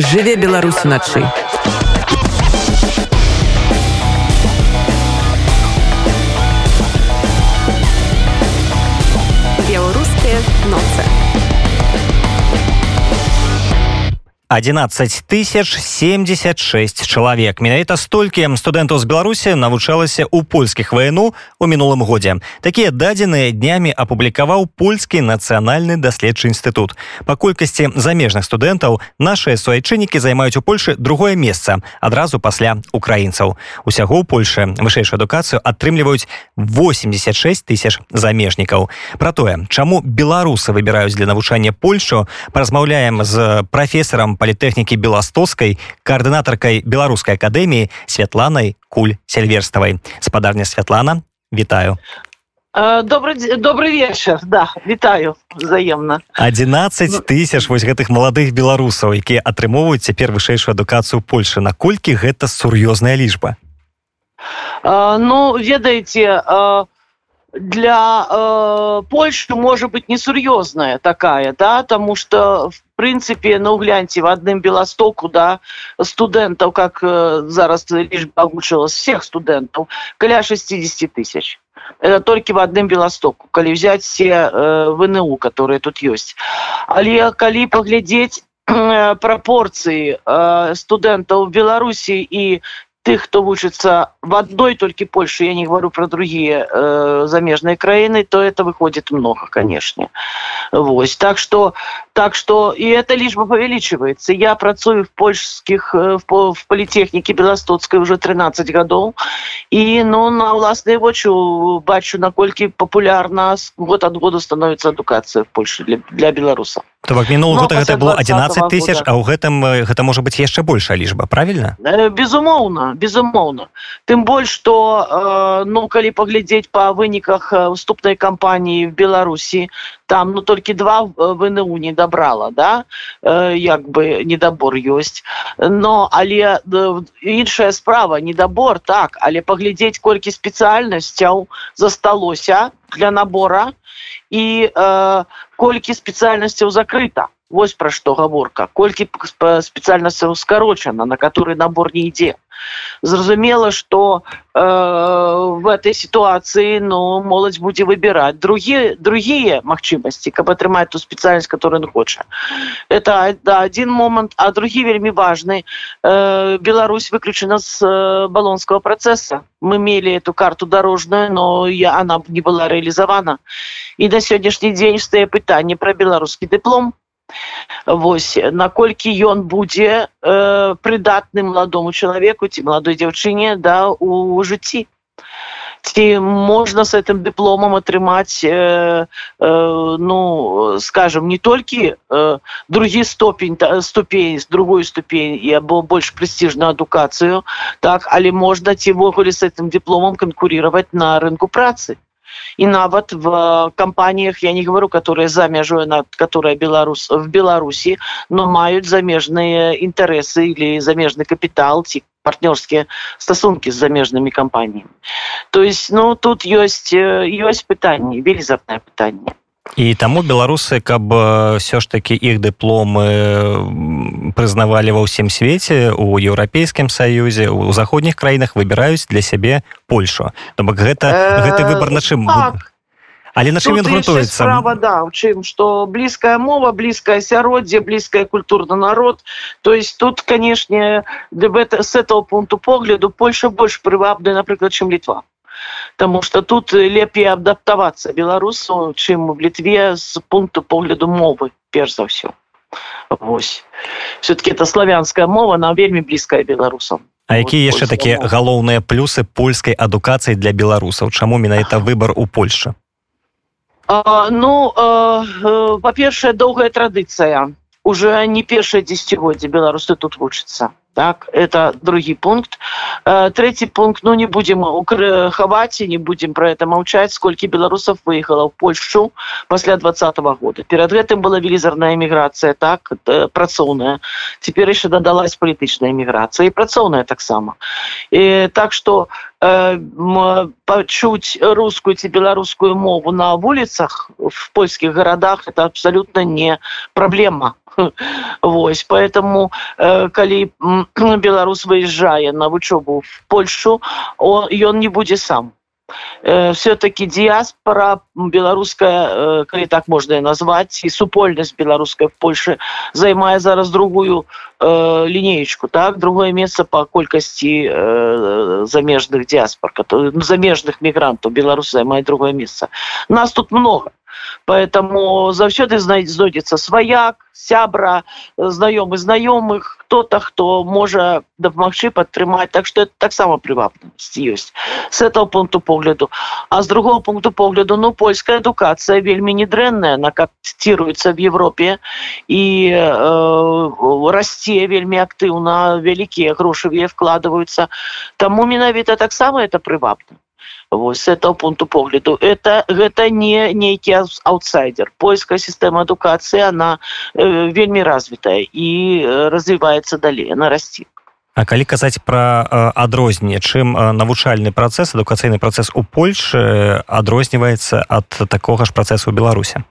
жыве беларус уначы беларускія ноцы 11 тысяч 76 чалавек менавіта столькі студэнтаў з беларусі навучалася ў польскіх вайну у мінулым годзе такія дадзеныя днямі апублікаваў польскі нацыянальны даследчы інстытут па колькасці замежных студэнтаў нашыя суайчыннікі займаюць у польльше другое месца адразу пасля украінцаў усяго ў польльше вышэйшую адукацыю атрымліваюць 86 тысяч замежнікаў про тое чаму беларусы выбіраюць для навучання польшу паразмаўляем з прафесарам палітэхнікі беластоцкай каардынатаркай беларускай акадэміі святланай куль сельверставай спадарня святлана вітаю добрый добрый вечер. Да вітаю взаемна 11 тысяч вось гэтых маладых беларусаў якія атрымоўваюць цяпер вышэйшую адукацыю польльши наколькі гэта сур'ёзная лічба? Ну ведаеце у для э, Польши может быть несур'ёзная такая да тому что в принципе ну гляньте в одном белостоку да студентов как э, зараз лишь огучилось всех студентов каля 60 тысяч. Это только в одном белостоку коли взять все э, вНУ которые тут есть. Але коли поглядеть э, пропорции э, студентов в беларуси и тых хто вучыцца в одной только польше я не говорю про другие э, замежные краіны то это выходит много конечно. Вось так что так что и это лишь бы повеличивается я працую в польских э, в, в политехнике белостоцкой уже 13 годов. И ну на уласные вочу бачу наколькі популярна год от года становится адукация в польше для, для беларусов То бок мінул ну, гэта было 11 тысяч а ў гэтым гэта можа быць яшчэ большая лічба правильно? Э, безумоўна безумоўна. Тым больш что э, ну калі паглядзець по выніках уступнай кампаніі в беларусі там ну толькі два вНУ не добрала да э, як бы недабор ёсць но але іншая справа недабор так але паглядзець колькі спецыяльнасцяў засталося для набора і э, колькі спецыяльнасцяў закрыта. Вось пра што гаворка. Колькі спецыяльнасцяў скарочана на который набор не ідзе зразумела что э, в этой ситуации но ну, моладзь будзе выбирать другие другие магчымасці каб атрымаць ту спецыяльнасць которую хоча. Это да, один момант а другі вельмі важный э, Беларусь выключена с э, баллонского процесса мы мели эту карту дорожную но я она не была реализована и на сённяшні дзень стае пытанне про беларускі диплом Вось наколькі ён будзе э, прыдатным маладому чалавеку ці маладой дзяўчыне да у жыцці. Ці можна с этим дыпломам атрымаць э, э, ну скажем не толькі э, другі ступень та, ступень з другой ступень і або больш прэстижную адукацыю так але можна цівогуле с этим дыпломам канкурировать на рынку працы и нават в э, компаниях я не говорю которые за мяжой над которая беларус в беларуси но маюць замежные интересы или замежный капитал ці партнерские стасунки с замежными компаниями. То есть ну тут есть есть пытанне велізарное пытанне і таму беларусы каб все ж таки іх дыпломы прызнавалі ва ўсім свеце у еўрапейскім саюзе у заходніх краінах выбіраюць для сябе польшу. То бок гэта гэты выбор на чым так. але на чым ён грунтуецца да, чым что блізкая мова блізкае асяроддзе блізкая культурна народ. То есть тут канешне с этого пункту погляду польша больш прывабная напрыклад чым літва Таму что тут лепей адаптавацца беларусу чым в літве з пункту погляду мовы перш за ўсё Вось. Все-таки это славянская мова нам вельмі блізкая беларусам А якія яшчэ такія галоўныя плюсы польскай адукацыі для беларусаў? Чаму менавіта выбор у Польше ну па-першае доўгая традыцыя уже не першае дзегоддзе беларусы тут вучыцца так это другі пункт. Э, третий пункт ну не будем хаваць и не будем про это молчать сколько белорусов выехало в польшу после двадцатого года. Перед гэтым была велизарная эмиграция так працоўная теперь еще додалась політычная эмиграция и працоўная таксама и так что э, почуть русскую ці беларускую мову на улицах в польских городах это абсолютно не проблема. Вось поэтому э, калі беларус выезжае на вучобу в Польшу ён не будзе сам. Э, все-таки диаспора беларуская калі так можна назвать і супольнасць беларускай в Польше займае зараз другую э, лінеечку так? Другое месца по колькасці э, замежных диаспор замежных мігрантаў беларус займае другое месца нас тут много поэтому заўсёды знойдзецца сваяк сябра знаёмы знаёмых кто-то хто можа дапамагчы падтрымаць так что это таксама прывабнасць ёсць с этого пункту погляду. А с другого пункту погляду ну польская адукацыя вельмі недрэнная она каціруецца в Европе і э, расце вельмі актыўна вялікія грошавыя вкладываются. Таму менавіта таксама это прывабна Вось, с этого пункту погляду. Это гэта не нейкі аутсайдер. Польская сістэма адукацыі она э, вельмі развітая і э, развіваецца далей на расці А калі казаць пра э, адрозненне чым э, навучальны працэс адукацыйны працэс у Польшы адрозніваецца ад такога ж працэсу беларуся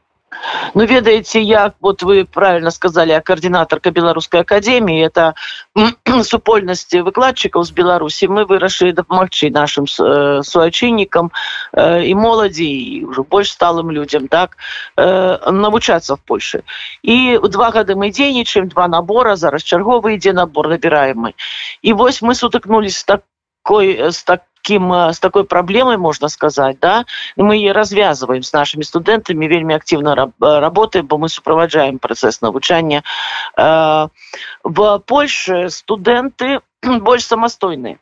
Ну ведаеце як вот вы правильно сказали координаторка беларускай академии это супольнасці выкладчикаў з беларусі мы вырашылі дапамагчы нашим э, суайчыннікам э, і моладзі уже больш сталым людям так э, навучацца в польше. І два гады мы дзейнічаем два набора зараз чарговы ідзе набор набираем мы. І вось мы сутыкнулись такой с так таким э, с такой проблемой можно сказать да. Мы ее развязываем с нашими студентами вельмі активно э, работаем бо мы суправаджаем процесс навучання э, в польше студенты больш самастойные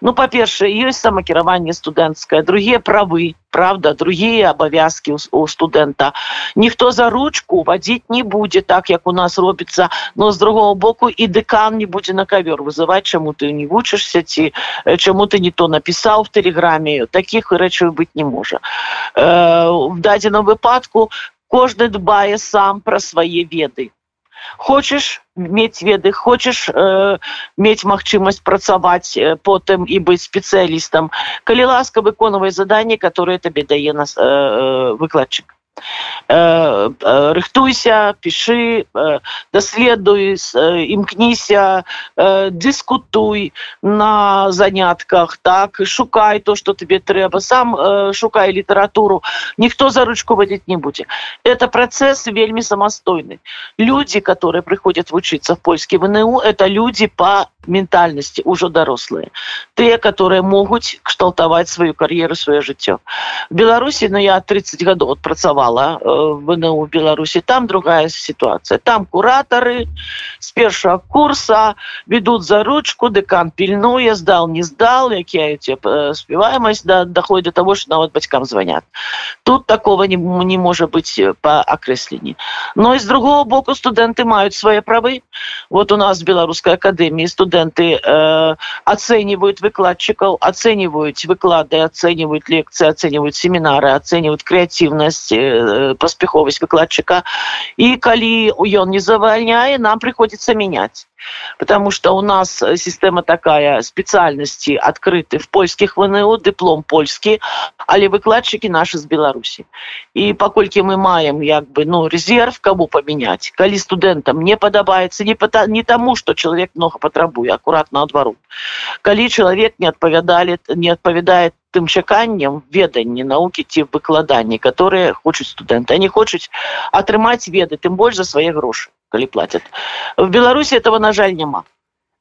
Ну па-першае ёсць самакіраванне студэнцкае другія правы правда другія абавязкі у студэнта. Ніхто за ручку вадзіць не будзе так як у нас робіцца но з другого боку і дэкан не будзе на кавёр вызываць чаму ты не вучышся ці чаму ты не то напісаў в тэлеграме. Таких рэчаў быць не можа. Э, в дадзеным выпадку кожны дбае сам пра свае веды хочаш мець веды хочаш э, мець магчымасць працаваць э, потым і быць спецыялістам калі ласка выконвай заданні которые табе дае нас э, э, выкладчык э, рыхтуйся піши э, даследуй імкніся дыскутуй на занятках так шукай то что тебе трэба сам шукай літаратуру. Ніхто за ручку вадзіць не будзе это працэс вельмі самастойны. Люди которые приходят вучыцца в польскі вНУ это люди по ментальнасці ўжо дарослыя тыя которые могуць кшталтаваць сваю кар'еру сваё жыццё беларусі но ну, я 30 гадоў адпрацавала мало э, в Беларуси. Там другая ситуация. Там кураторы с первого курса ведут за ручку, декан пильнуя, сдал, не сдал, якія эти успеваемость да, доходит до того, что навод батькам звонят. Тут такого не, не может быть э, по окреслении. Но и с другого боку студенты имеют свои правы. Вот у нас в Белорусской академии студенты э, оценивают выкладчиков, оценивают выклады, оценивают лекции, оценивают семинары, оценивают креативность, э, паспяховасць выкладчыка і калі ён не завальняе нам приходится менять потому что у нас система такая специальности открыты в польских ВНО диплом польский але выкладчики наши с Беларуси. И покольки мы маем як бы ну резерв кому поменять. Коли студентам не подабается не по не тому что человек много потрабуе аккуратно отворот коли человек не отповядали не отповедает тым чаканням веданні навукі ці выкладанні которые хочуць студэнты они хочуць атрымаць веды тым больш за свае грошы калі платят. В беларуси этого на жаль няма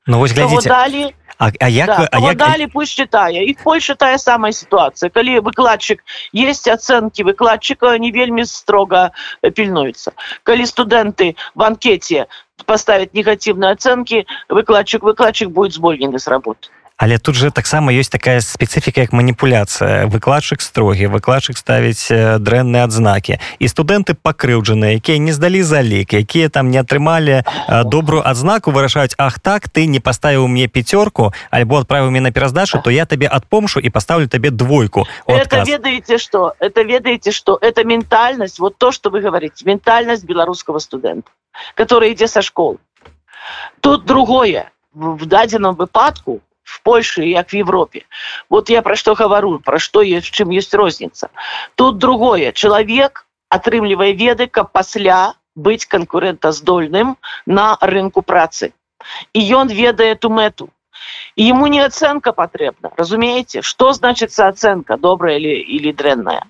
ну вось глядзіце далі А, а як, да, а як... далі пусть читае і Польша тая самая ситуация. Калі выкладчик есть оценки выкладчика не вельмі строго пільнуются калі студенты в анкете поставить негативные оценки выкладчик выкладчик будет звольнены с работы але тут же таксама ёсць такая спецыфіка як маніпуляцыя. Выкладчык строгі выкладчык ставіць дрэнныя адзнакі. І студэнты пакрыўджаныя якія не здалі залік якія там не атрымалі добрую адзнаку вырашаюць Ах так ты не паставіў мне пяцёрку альбо адправіў мне на пераздачу то я табе адпомшу і паставлю табе двойку ведаеце что? Это ведаеце что? Это ментальнасць вот то что вы говорите ментальнасць беларускага студэнта который ідзе са школ тут другое. В дадзеном выпадку в Польше як в Европе. Вот я про что говорю про что есть чым есть розница. Тут другое. Человек атрымлівае веды каб пасля быть конкурентаздольным на рынку працы. І ён ведае эту мэту. Ему не оценка патрэбна разумеете? Что значится оценка добрая или или дрэнная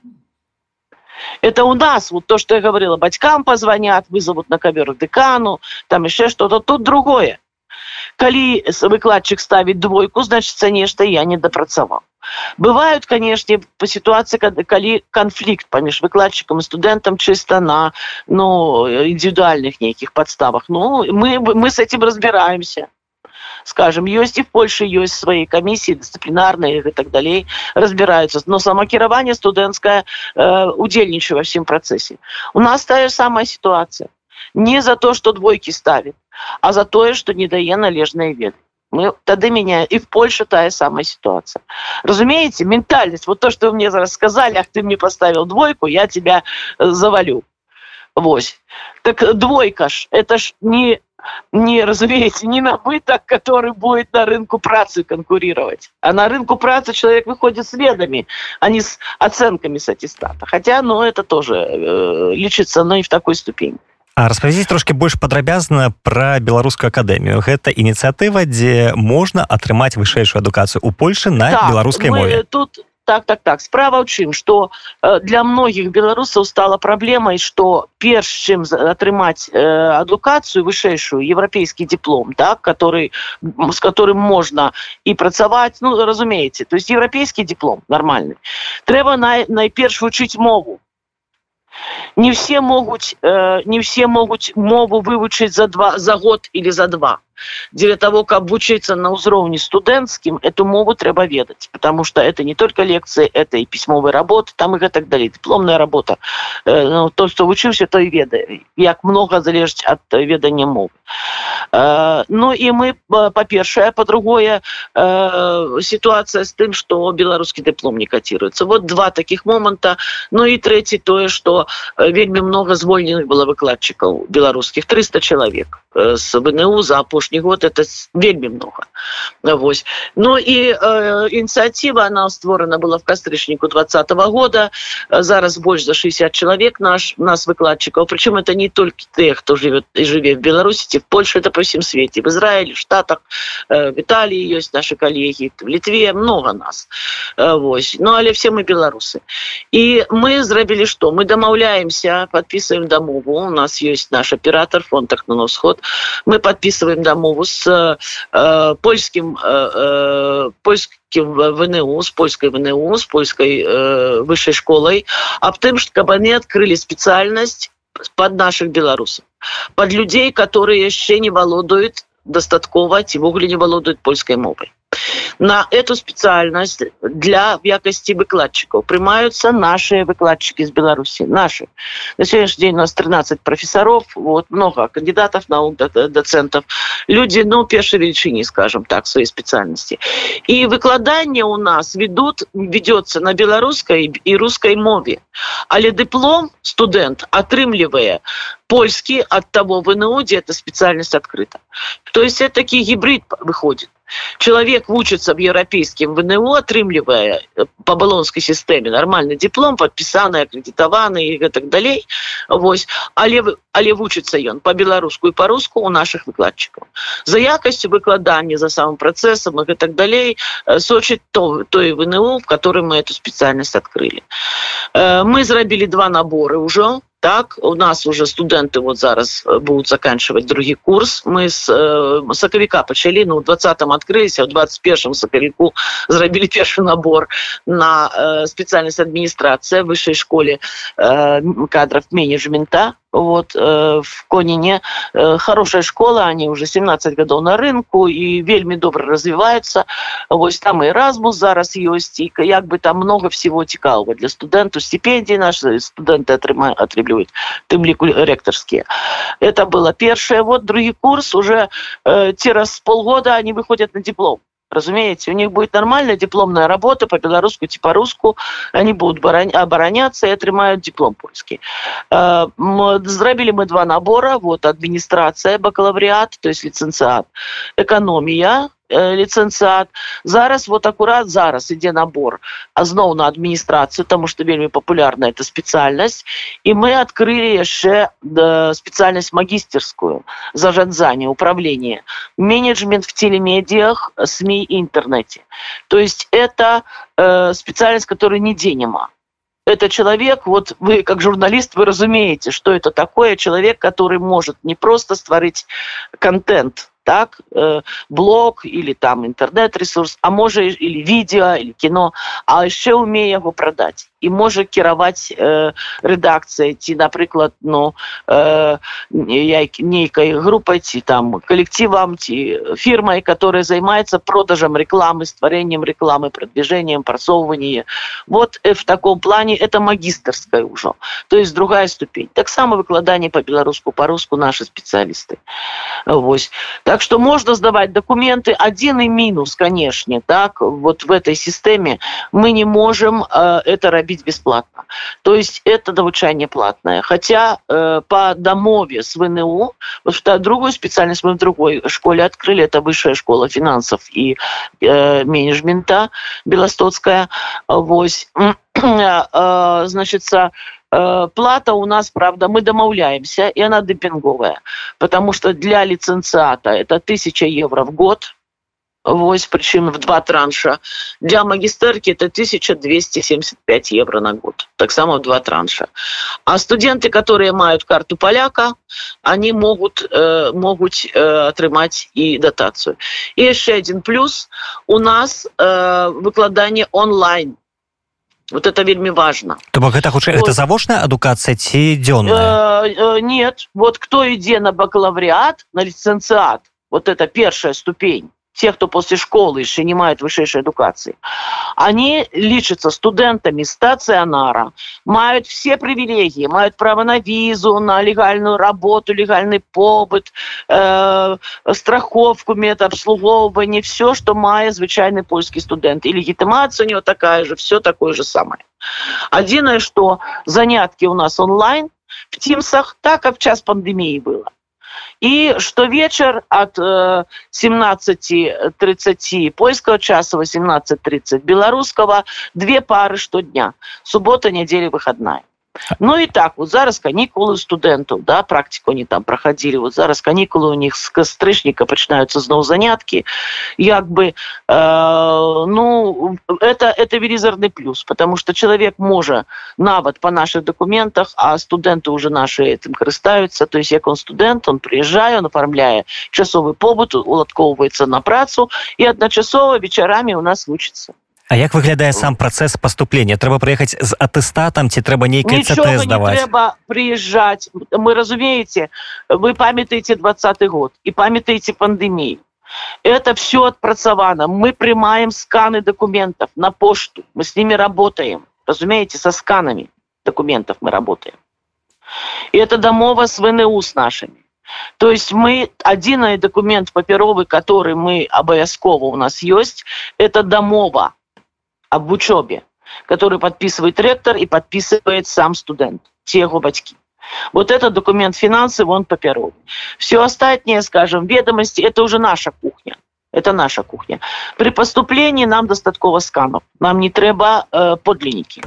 это у нас вот то что я говорила бацькам позвонят вызовут на ковер декану там еще что-то. Тут другое калі выкладчик ставить двойку значится нешта я не допрацавал бывают конечно по когда калі конфликт паміж выкладчикам и студентам чисто на ну индивидуальных неких подставах. Ну мы мы с этим разбираемся. Скажем есть и в польше есть свои комиссии дисциплинарные и так далее разбираются. Но самокирование студэнцкое э, удзельничаю во всем процессе. У нас та же самая ситуация не за то что двойки ставит а за тое что не дае належные веды. Мы тады меня и в польше тая самая ситуация. Разумеете ментальность вот то что вы мне рассказали ах ты мне поставил двойку я тебя э, завалю. Вось. Так двойка ж это ж не не разумеете не набыток который будет на рынку працы конкурировать а на рынку працы человек выходит следами а не с оценками с аттестата хотя ну, это тоже э, лечится но и в такой ступени распавязіць трошки больш падрабязна пра беларускую акадэмію гэта ініцыятыва дзе можна атрымаць вышэйшую адукацыю у польльше на так, беларускай мове. тут так так так. Справа ў чым что э, для многіх беларусаў стала праблемай что перш чым атрымаць э, адукацыю вышэйшую еўрапейскі диплом так который с которым можна і працаваць ну разумееце то есть еўрапейскі диплом нормальный. Трэба на найперш вучыць мову не все могуць э, не все могуць мову вывучыць за два за год или за два для того каб вучыцца на ўзроўні студэнцкім эту мову трэба ведаць потому что это не только лекции это и пісьмовая работа там и гэтак далей дипломная работа. Э, ну, то что вучыўся той ведае як много залежыць от ведання мовы. Э, ну і мы па-першае по-другое э, ситуация с тым что беларускі диплом не катируется вот два таких моманта ну и третий тое что вельмі много звольненых было выкладчикаў беларускіх 300 человек с вНУ за апошні апошні год это вельмі много. Вось Ну і э, ініцыятива она створана была в кастрычніку двадцатого года. Зараз больш за 60 чалавек наш нас выкладчыкаў причым это не толькі те хто живет і жыве в беларусі в польше это по всем свете. В израиле штатах э, в италии есть наши коллеги в литве много нас. Э, Вось Ну але все мы беларусы і мы зрабілі что? Мы домаўляемся подписываем домову. У нас есть наш оператор фонд так на сход мы подписываем дамову с э, польским э, польским вНУ с польской вНУ с польской э, высшей школой об тым что каб они открыли специальность под наших белорусов под людей которые яшчэ не володуют дастаткова цівогуле не володуют польской мовой на эту специальность для якости выкладчиков примаются наши выкладчики из беларуси наши. На сегодняшний день у нас 13 профессоров вот много кандидатов наук доцентов. Люди ну першей величине скажем так своей специальности. И выкладание у нас ведут ведется на белорусской и русской мове. Але диплом студент отрымливая польский от того вНУ где эта специальность открыта. То есть это таки гибрид выходит человек вучится в европейским вНУ атрымлівая э, по балонской системе нормальный диплом подписаны аккредитованы и так далей Вось. Але але вучится ён по-беларуску и по-руску у наших выкладчиков. За якостью выкладания за самым процессом и так далей э, сочить то той вНУ в котором мы эту специальность открыли. Э, мы зрабілі два наборы уже так у нас уже студенты вот зараз будут заканчивать другі курс. Мы с э, сакавіка пачалі ну двадцатом открылись в 21 сакавіку зрабілі першы набор на э, специальность администрация высшей школе э, кадров менеджмента вот, э, в Конине. Э, хорошая школа, они уже 17 годов на рынку и вельми добра развиваются. Вот там и Erasmus зараз есть, и как бы там много всего цікавого для студентов. Стипендии наши студенты отрабатывают, тем лику ректорские. Это было первое. Вот другой курс уже э, через полгода они выходят на диплом. Разумеете, у них будет нормальная дипломная работа по белоруску типа руску, они будут обороняться и отрымают диплом польский. Э, зрабілі мы два набора. Вот администрация бакалавриат то есть лиценциат экономия Э, ліцэнцыат зараз вот акурат зараз ідзе набор азноў на адміністрацыю тому что вельмі папулярна эта спецыяльнасць і мы адкрылі яшчэ спецыяльнасць магістерскую зажадзанне управление менеджмент в телемедиях сми и интернете то есть это э, специальность которой нигде нема это человек, вот вы как журналист, вы разумеете, что это такое человек, который может не просто створить контент, так э, блог или там інтэрнэт-ресурс а можа или відео или кіно а яшчэ умее яго прадаць і можа кіраваць э, рэдакцыя ці напрыклад ну э, нейкай групай ці там калективам ці фірмай которая займаецца продажам рекламы стварэннем рекламы продвижением прасоўванне вот э, в таком плане это магістрская ўжо то есть другая ступень. Таксама выкладанне по-беларуску по-руску наши спецыялісты Вось так что можно сдавать документы. Один и минус конечно так вот в этой системе мы не можем э, это робить бесплатно. То есть это навучанне платное. Хотя э, по домове с вну вот другую специальность мы в другой школе открыли. Это высшая школа финансов и э, менеджмента белостоцкая. Вось э, значится э, плата у нас правда мы домаўляемся и она депинговая потому что для лиценциата это 1000 евро в год Вось, причем в два транша. Для магистерки это 1275 евро на год. Так само в два транша. А студенты, которые имеют карту поляка, они могут, э, могут э, отрымать и дотацию. И еще один плюс. У нас э, выкладание онлайн. Вот это вельми важно. То бок гэта хутчэй вот. это завочная адукацыя ці дзённая? Э, э, нет. Вот кто ідзе на бакалавриат, на лиценциат, вот это первая ступень те, кто после школы еще не имеют высшей эдукации, они лечатся студентами стационара, имеют все привилегии, имеют право на визу, на легальную работу, легальный побыт, э, страховку, медобслуговывание, все, что мае звычайный польский студент. И легитимация у него такая же, все такое же самое. Одиное, что занятки у нас онлайн, в Тимсах, так как в час пандемии было. И что вечер от э, 17.30 польского часа, 18.30 белорусского, две пары что дня. Суббота, неделя, выходная. Ну і так вот зараз канікулы студэнтаў да практику они там проходили. Вот зараз канікулы у них с кастрычніка пачынаюцца зноў заняткі як бы э, ну это это велізарный плюс потому что человек можа нават по наших документах а студенты уже наши этим карыстаюцца то есть як он студент он приезжае он оформляе часовы побыт уладкоўваецца на працу і адначасова вечарамі у нас вучится А як выглядае сам працэс паступлення? Трэба прыехаць з атэстатам ці трэба здаваць? трэба прыязджаць. Мы разумееце вы памятаеце двадцатый год і памятаеце пандемію это все отпрацавана мы прымаем сканы документов на пошту. Мы с ними работаем. Разумееце со сканами документов мы работаем. И это дамова с вну с нашими. То есть мы один документ папяровы который мы абавязкова у нас есть это дамова об учебе, который подписывает ректор и подписывает сам студент, те его батьки. Вот этот документ финансовый, он паперовый. Все остальное, скажем, ведомости, это уже наша кухня. Это наша кухня. При поступлении нам достатково сканов. Нам не треба э, подлинники.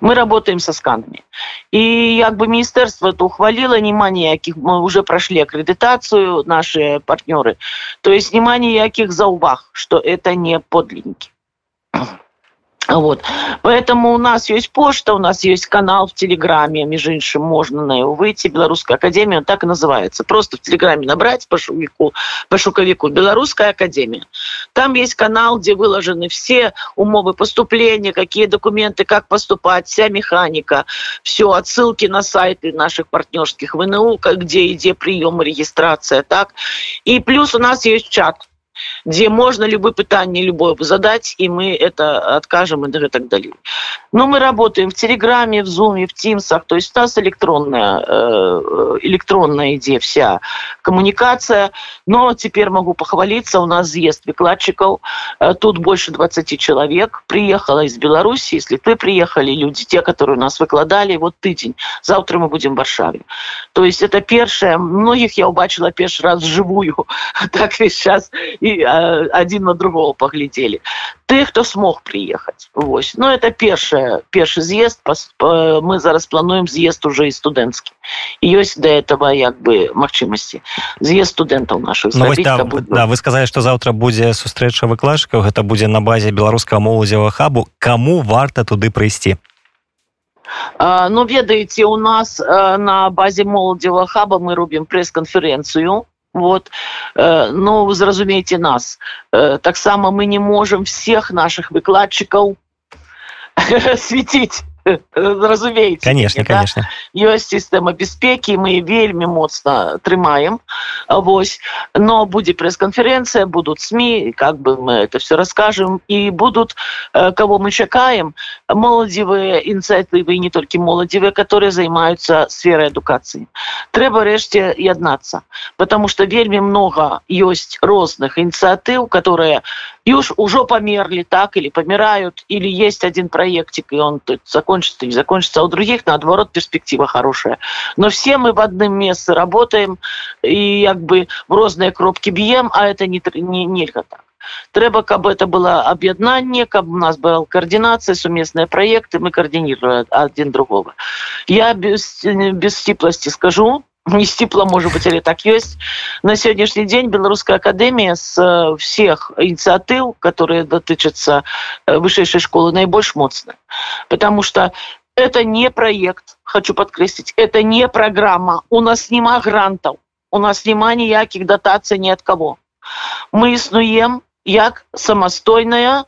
Мы работаем со сканами. И как бы министерство это ухвалило, нема никаких, мы уже прошли аккредитацию, наши партнеры. То есть нема никаких заувах, что это не подлинники. Вот. Поэтому у нас есть почта, у нас есть канал в Телеграме, между іншим, можно на его выйти. Белорусская академия, он так и называется. Просто в Телеграме набрать по шуковику, по шуковику Белорусская академия. Там есть канал, где выложены все умовы поступления, какие документы, как поступать, вся механика, все, отсылки на сайты наших партнерских ВНУ, где, где прием, регистрация, так. И плюс у нас есть чат дзе можна любы пытанне любое задать и мы это откажем и так далее. Но мы работаем в телеграме в зуме в тимсах то есть у нас электронная э, электронная идея вся коммуникация. Но теперь могу похвалиться у нас съезд выкладчиков э, тут больше 20 человек. Приехала из беларуси если ты приехали люди те которые у нас выкладали вот тыдзень завтра мы будем в варшаве. То есть это першее многих я убачила першы раз живую так и сейчас и один на другого поглядели. Ты хто смог приехать? Вось. Но это першая першы з'езд мы зараз плануем з'езд уже і студэнцкі ёсць до этого як бы магчымасці. З'езд студэнтаў наших ну, да, да, вы сказали что завтра будзе сустрэча выкладчыкаў гэта будзе на базе беларускага моладзева хабу. Кому варта туды прыйсці? Ну ведаеце у нас на базе моладзева хаба мы робім прэс-канферэнцыю вот э, ну вы зразумееце нас. Э, таксама мы не можем всех наших выкладчиков светить разумеется конечно да? конечно. Ёсць сістэма бяспекі мы вельмі моцна трымаем Вось. Но будзе пресс-конференция будут сми как бы мы это все расскажем и будут э, кого мы чакаем моладзевые ініцыятывы не толькі моладзевые которые займаются сферой адукацыі трэба рэшце яднацца потому что вельмі много ёсць розных ініцыятыў которые już ужо померли так или помирают или есть один проектик и он тут закончится не закончится а у других наоборот перспектива хорошая. Но все мы в одном месте работаем и как бы в розные кропки бьем а это не не нельга так. Трэба каб это было аб'яднанне каб у нас была координация суместные проекты мы координируем один другого. Я без без сціпласти скажу не сціпла можа быть але так ёсць на сённяшні дзень беларуская акадэмія з э, всех ініцыятыў которые датычацца э, вышэйшай школы найбольш моцна потому что это не проект хочу подкрэсліць это не программа. У нас няма грантаў у нас няма ніякіх датацый ни от кого. Мы існуем як самастойная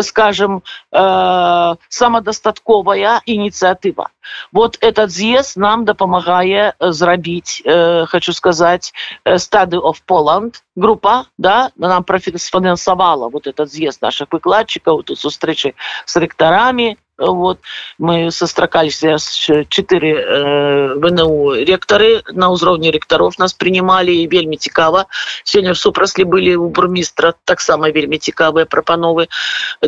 скажем э, самадастатковая ініцыятыва. Вот этот з'езд нам дапамагае зрабіць э, хочу сказать стады of Poland. Группа да нам профінансавала вот этот з'езд наших выкладчиков тут сустрэчы с ректарами вот. Мы состракаліся четыре э, вНУ ректары на ўзроўні ректаров нас принимали і вельмі цікава. Сёння в супраслі былі у бурмістра таксама вельмі цікавыя прапановы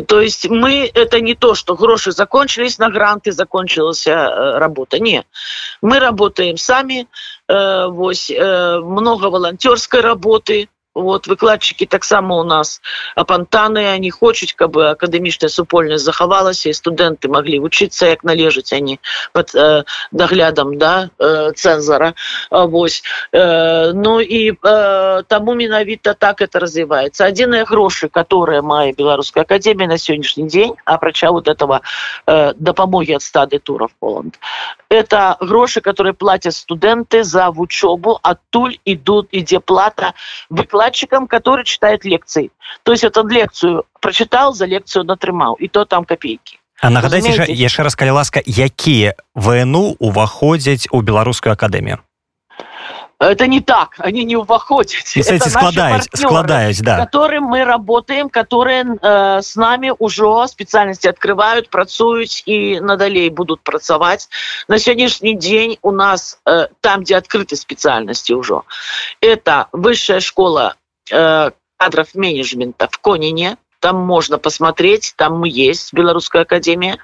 то есть мы это не то что грошы закончились на гранты закончилася э, работа. Не. Мы работаем сами э, вось э, много волонтерской работы то вот выкладчыкі таксама у нас апантаны они хочуць каб акадэмічная супольнасць захавалася і студэнты маглі вучыцца як належаць они под э, даглядам да э, цэнзара Вось. Э, ну і э, таму менавіта так это развіваецца адзіныя грошы которые мае беларуская академія на сённяшні дзень апрача вот этого э, дапамоги от стады туров поланд это грошы которые платят студэнты за вучобу адтуль идут ідзе плата выкладчик выкладчиком, который читает лекции. То есть эту лекцию прочитал, за лекцию натрымаў, и то там копейки. А нагадайце яшчэ раз калі ласка якія вну уваходзяць у беларускую акадэмію это не так. Они не уваходят складаюць складаюць да. которым мы работаем которые э, с нами уже специальности открывают працуюць и надалей будут працаваць на сегодняшний день у нас э, там где открыты специальности уже это высшая школа э, кадров менеджмента в конине там можно посмотреть там есть белорусская академия.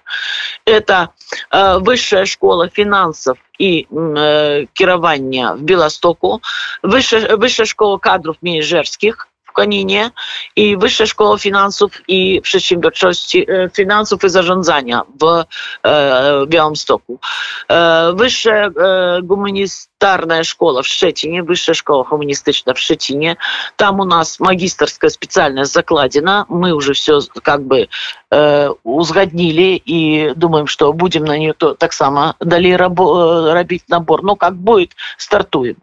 Это э, высшая школа финансов и э, кіравання в белостоку высшая высшая школа кадров менеджерских Конине и Высшая школа финансов и przedsiębiorczości финансов и зарządzania в э, Białymstoku. Э, Высшая э, гуманитарная школа в Szczecinie, Высшая школа гуманистичная в Szczecinie. Там у нас магистрская специальность закладена. Мы уже все как бы э, узгаднілі і думаем что будем на нее то таксама далей рабо рабіць набор но как будет стартуем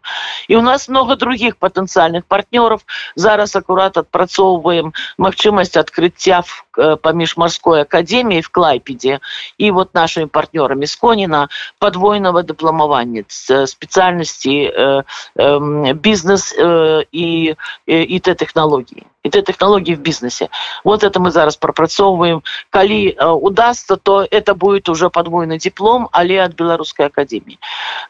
і у нас много других потенциальных партнёров зараз аккурат адпрацоўваем магчымасць открыцця паміж морской академіі в клайпеде і вот нашими партнёрами с конина подвойного дыпламавання спецыяльнасці э, э, бізнес э, і і те технологии и те технологии в бизнесе. Вот это мы зараз пропрацоўываем калі э, удастся то это будет уже подвойный диплом але от беларускай академии.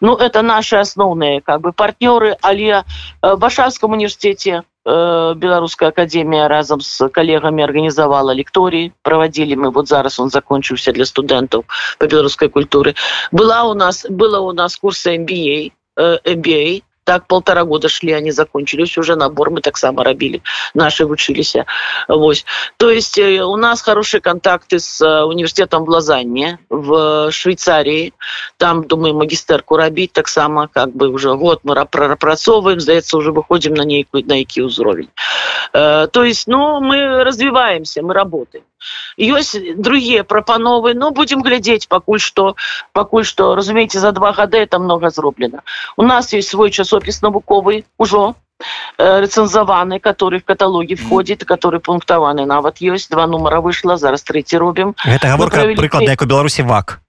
Ну это наши основные как бы партнеры але в башарском университете э, беларуская академия разом с коллегами организовала лекторий проводили мы вот зараз он закончился для студентов по беларускай культуры была у нас было у нас курсы MBA MBA так полтора года шли они закончились уже набор мы таксама рабілі наши вучыліся Вось то есть э, у нас хорошие контакты с э, университетом в лазанне в швейцарии там думаю магистерку рабіць таксама как бы уже год мы прапрацоўваем здаецца уже выходим на нейкую на які ўзровень э, то есть ну мы развиваемся мы работаем ёсць другие прапановы но будем глядзець пакуль что пакуль что разумееце за два года это много зроблена у нас есть свой часопіс навуковы ужо рэцэнзаваны который в каталоге входит который пунктаваны нават ёсць два нумара выйшла зараз третий робім это гаворка прыкладна як у беларусі вак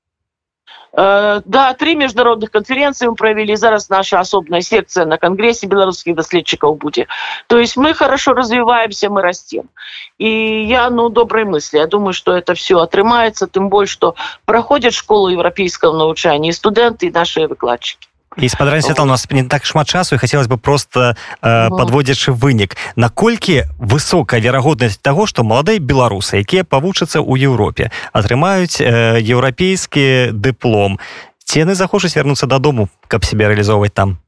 Э, да три международных конференции мы провели зараз наша особная секция на конгрессе белорусских доследчиков будет то есть мы хорошо развиваемся мы растем и я ну доброй мысли я думаю что это все отрымается тем больше что проходят школу европейского научания студенты и наши выкладчики І спадарэння свята у нас не так шмат часу і хацелось бы просто э, подводзячы вынік наколькі высокая верагоднасць того что маладыя беларусы якія павучацца ў Еўропе атрымаюць э, еўрапейскі дыплом цены захочуць вярнуцца дадому каб себе реалізоўваць там?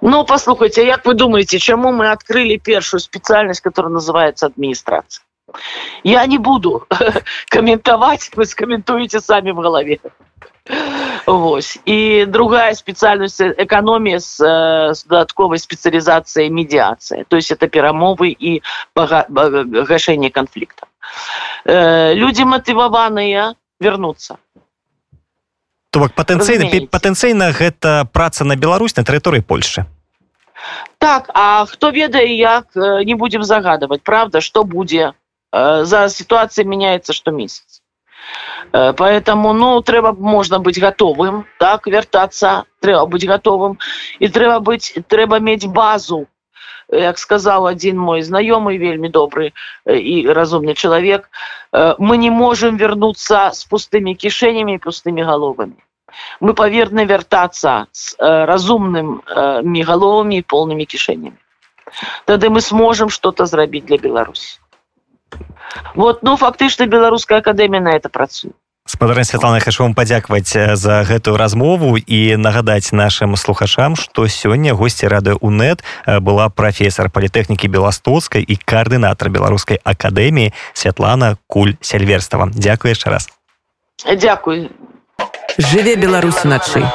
Ну послухайте як вы думаете чаму мы открыли першую спецыяльнасць которая называется адміністрацыя я не буду каментаваць вы скаментуеце самі в голове Вось. і другая спецыяльнасць эканомія з, з дадатковай спецыялізацыяй медіацыя то есть это перамовы і гашэнне канфлікта э, людзі матываваныя вернуцца то бок патэнцыйна патэнцыйна гэта праца на Беларусь на тэрыторыі Польши. Так а хто ведае як не будем загадывать правда что будзе. За ситуация меняется что месяц Э, поэтому ну трэба можна быць готовым так вяртацца трэба быць готовым. І трэба быць трэба мець базу. Як сказал один мой знаёмый вельмі добрый і э, разумны чалавек э, мы не можем вернуться с пустыми кішэнями пустыми головами. Мы паверны вяртацца с разумным мегаловымі полными кішэнями тады мы сможем что-то зрабіць для беларусі вот ну фактычна беларуская акадэмія на это працуе. Спадарня Святлана хочу вам падзякаваць за гэтую размову і нагадаць нашим слухачам что сёння госці рады унет была прафесор палітэхнікі беластоцкай і каардынатор беларускай акадэміі Святлана куль сельверстава Дякую яшчэ раз. Дякую жыве Беларусь начай